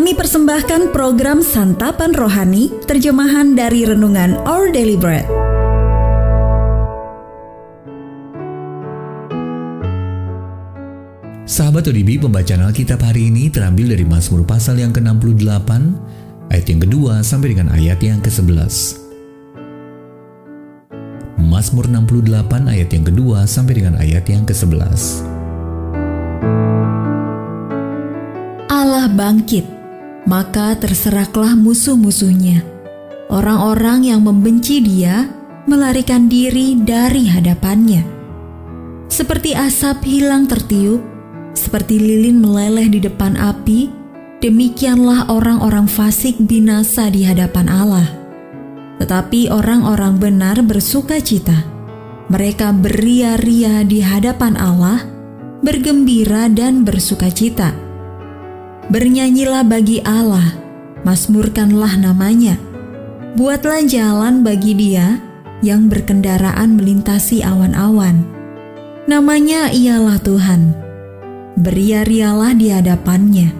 Kami persembahkan program Santapan Rohani, terjemahan dari Renungan Our Daily Bread. Sahabat ODB, pembacaan Alkitab hari ini terambil dari Mazmur pasal yang ke-68, ayat yang kedua sampai dengan ayat yang ke-11. Mazmur 68 ayat yang kedua sampai dengan ayat yang ke-11. Allah bangkit, maka terseraklah musuh-musuhnya. Orang-orang yang membenci dia melarikan diri dari hadapannya. Seperti asap hilang tertiup, seperti lilin meleleh di depan api, demikianlah orang-orang fasik binasa di hadapan Allah. Tetapi orang-orang benar bersuka cita. Mereka beria-ria di hadapan Allah, bergembira dan bersuka cita. Bernyanyilah bagi Allah, masmurkanlah namanya. Buatlah jalan bagi dia yang berkendaraan melintasi awan-awan. Namanya ialah Tuhan beria-rialah di hadapannya.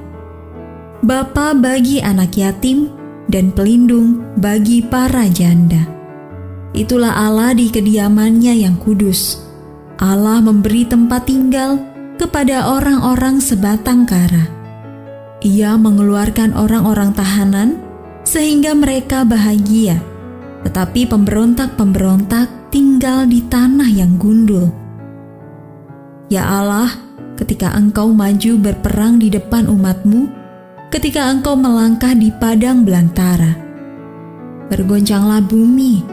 Bapa bagi anak yatim dan pelindung bagi para janda. Itulah Allah di kediamannya yang kudus. Allah memberi tempat tinggal kepada orang-orang sebatang kara. Ia mengeluarkan orang-orang tahanan sehingga mereka bahagia, tetapi pemberontak-pemberontak tinggal di tanah yang gundul. Ya Allah, ketika engkau maju berperang di depan umatmu, ketika engkau melangkah di padang belantara. Bergoncanglah bumi,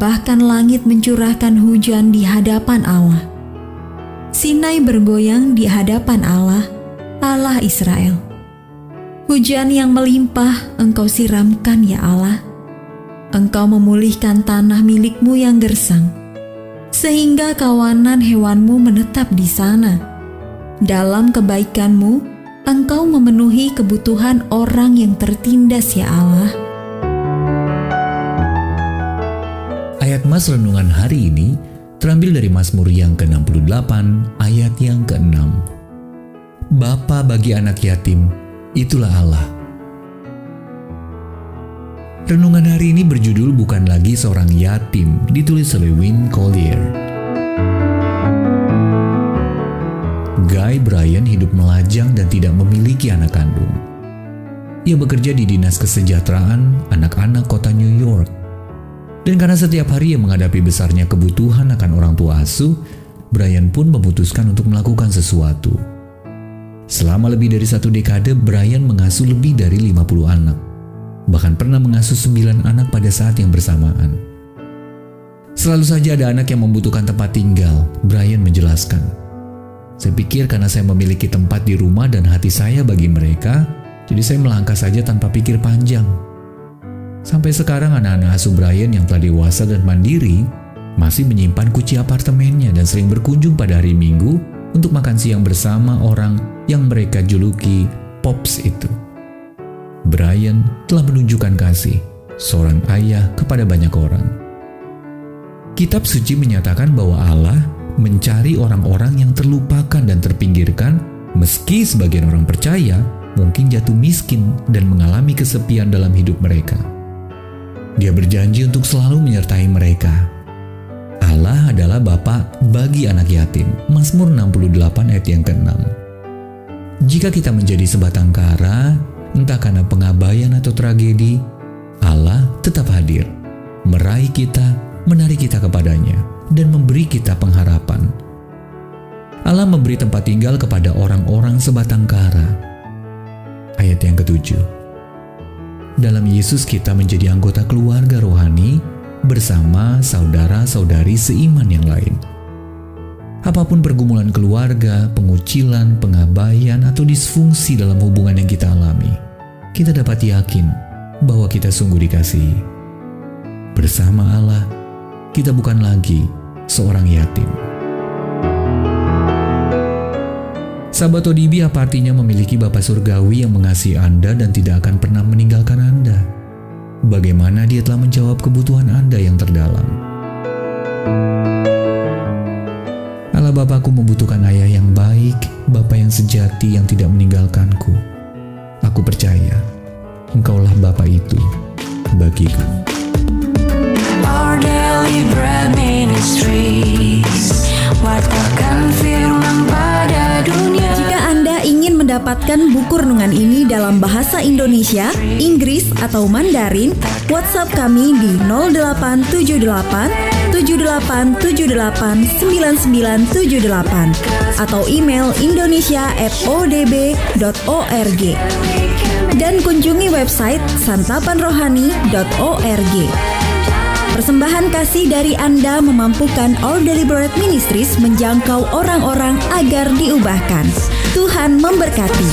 bahkan langit mencurahkan hujan di hadapan Allah. Sinai bergoyang di hadapan Allah, Allah Israel. Hujan yang melimpah engkau siramkan ya Allah. Engkau memulihkan tanah milikmu yang gersang, sehingga kawanan hewanmu menetap di sana dalam kebaikanmu, Engkau memenuhi kebutuhan orang yang tertindas ya Allah. Ayat Mas Renungan hari ini terambil dari Mazmur yang ke-68 ayat yang ke-6. Bapa bagi anak yatim, itulah Allah. Renungan hari ini berjudul bukan lagi seorang yatim, ditulis oleh Win Collier. Guy Bryan hidup melajang dan tidak memiliki anak kandung. Ia bekerja di Dinas Kesejahteraan Anak-anak Kota New York. Dan karena setiap hari ia menghadapi besarnya kebutuhan akan orang tua asuh, Brian pun memutuskan untuk melakukan sesuatu. Selama lebih dari satu dekade, Brian mengasuh lebih dari 50 anak. Bahkan pernah mengasuh 9 anak pada saat yang bersamaan. Selalu saja ada anak yang membutuhkan tempat tinggal, Brian menjelaskan. Saya pikir karena saya memiliki tempat di rumah dan hati saya bagi mereka, jadi saya melangkah saja tanpa pikir panjang. Sampai sekarang anak-anak asuh Brian yang telah dewasa dan mandiri masih menyimpan kunci apartemennya dan sering berkunjung pada hari Minggu untuk makan siang bersama orang yang mereka juluki Pops itu. Brian telah menunjukkan kasih seorang ayah kepada banyak orang. Kitab suci menyatakan bahwa Allah mencari orang-orang yang terlupakan dan terpinggirkan, meski sebagian orang percaya mungkin jatuh miskin dan mengalami kesepian dalam hidup mereka. Dia berjanji untuk selalu menyertai mereka. Allah adalah Bapa bagi anak yatim. Mazmur 68 ayat yang ke-6. Jika kita menjadi sebatang kara, entah karena pengabaian atau tragedi, Allah tetap hadir, meraih kita, menarik kita kepadanya dan memberi kita pengharapan. Allah memberi tempat tinggal kepada orang-orang sebatang kara. Ayat yang ketujuh. Dalam Yesus kita menjadi anggota keluarga rohani bersama saudara-saudari seiman yang lain. Apa pun pergumulan keluarga, pengucilan, pengabaian, atau disfungsi dalam hubungan yang kita alami, kita dapat yakin bahwa kita sungguh dikasihi. Bersama Allah, kita bukan lagi seorang yatim. Sahabat ODB apa artinya memiliki Bapak Surgawi yang mengasihi Anda dan tidak akan pernah meninggalkan Anda? Bagaimana dia telah menjawab kebutuhan Anda yang terdalam? Allah Bapakku membutuhkan ayah yang baik, Bapak yang sejati yang tidak meninggalkanku. Aku percaya Engkaulah Bapa itu bagiku. Our daily bread ministries Wartakan firman pada dunia Jika Anda ingin mendapatkan buku renungan ini dalam bahasa Indonesia, Inggris, atau Mandarin, WhatsApp kami di 0878 7878 9978 atau email indonesia@odb.org dan kunjungi website santapanrohani.org. Persembahan kasih dari Anda memampukan All Deliberate Ministries menjangkau orang-orang agar diubahkan. Tuhan memberkati.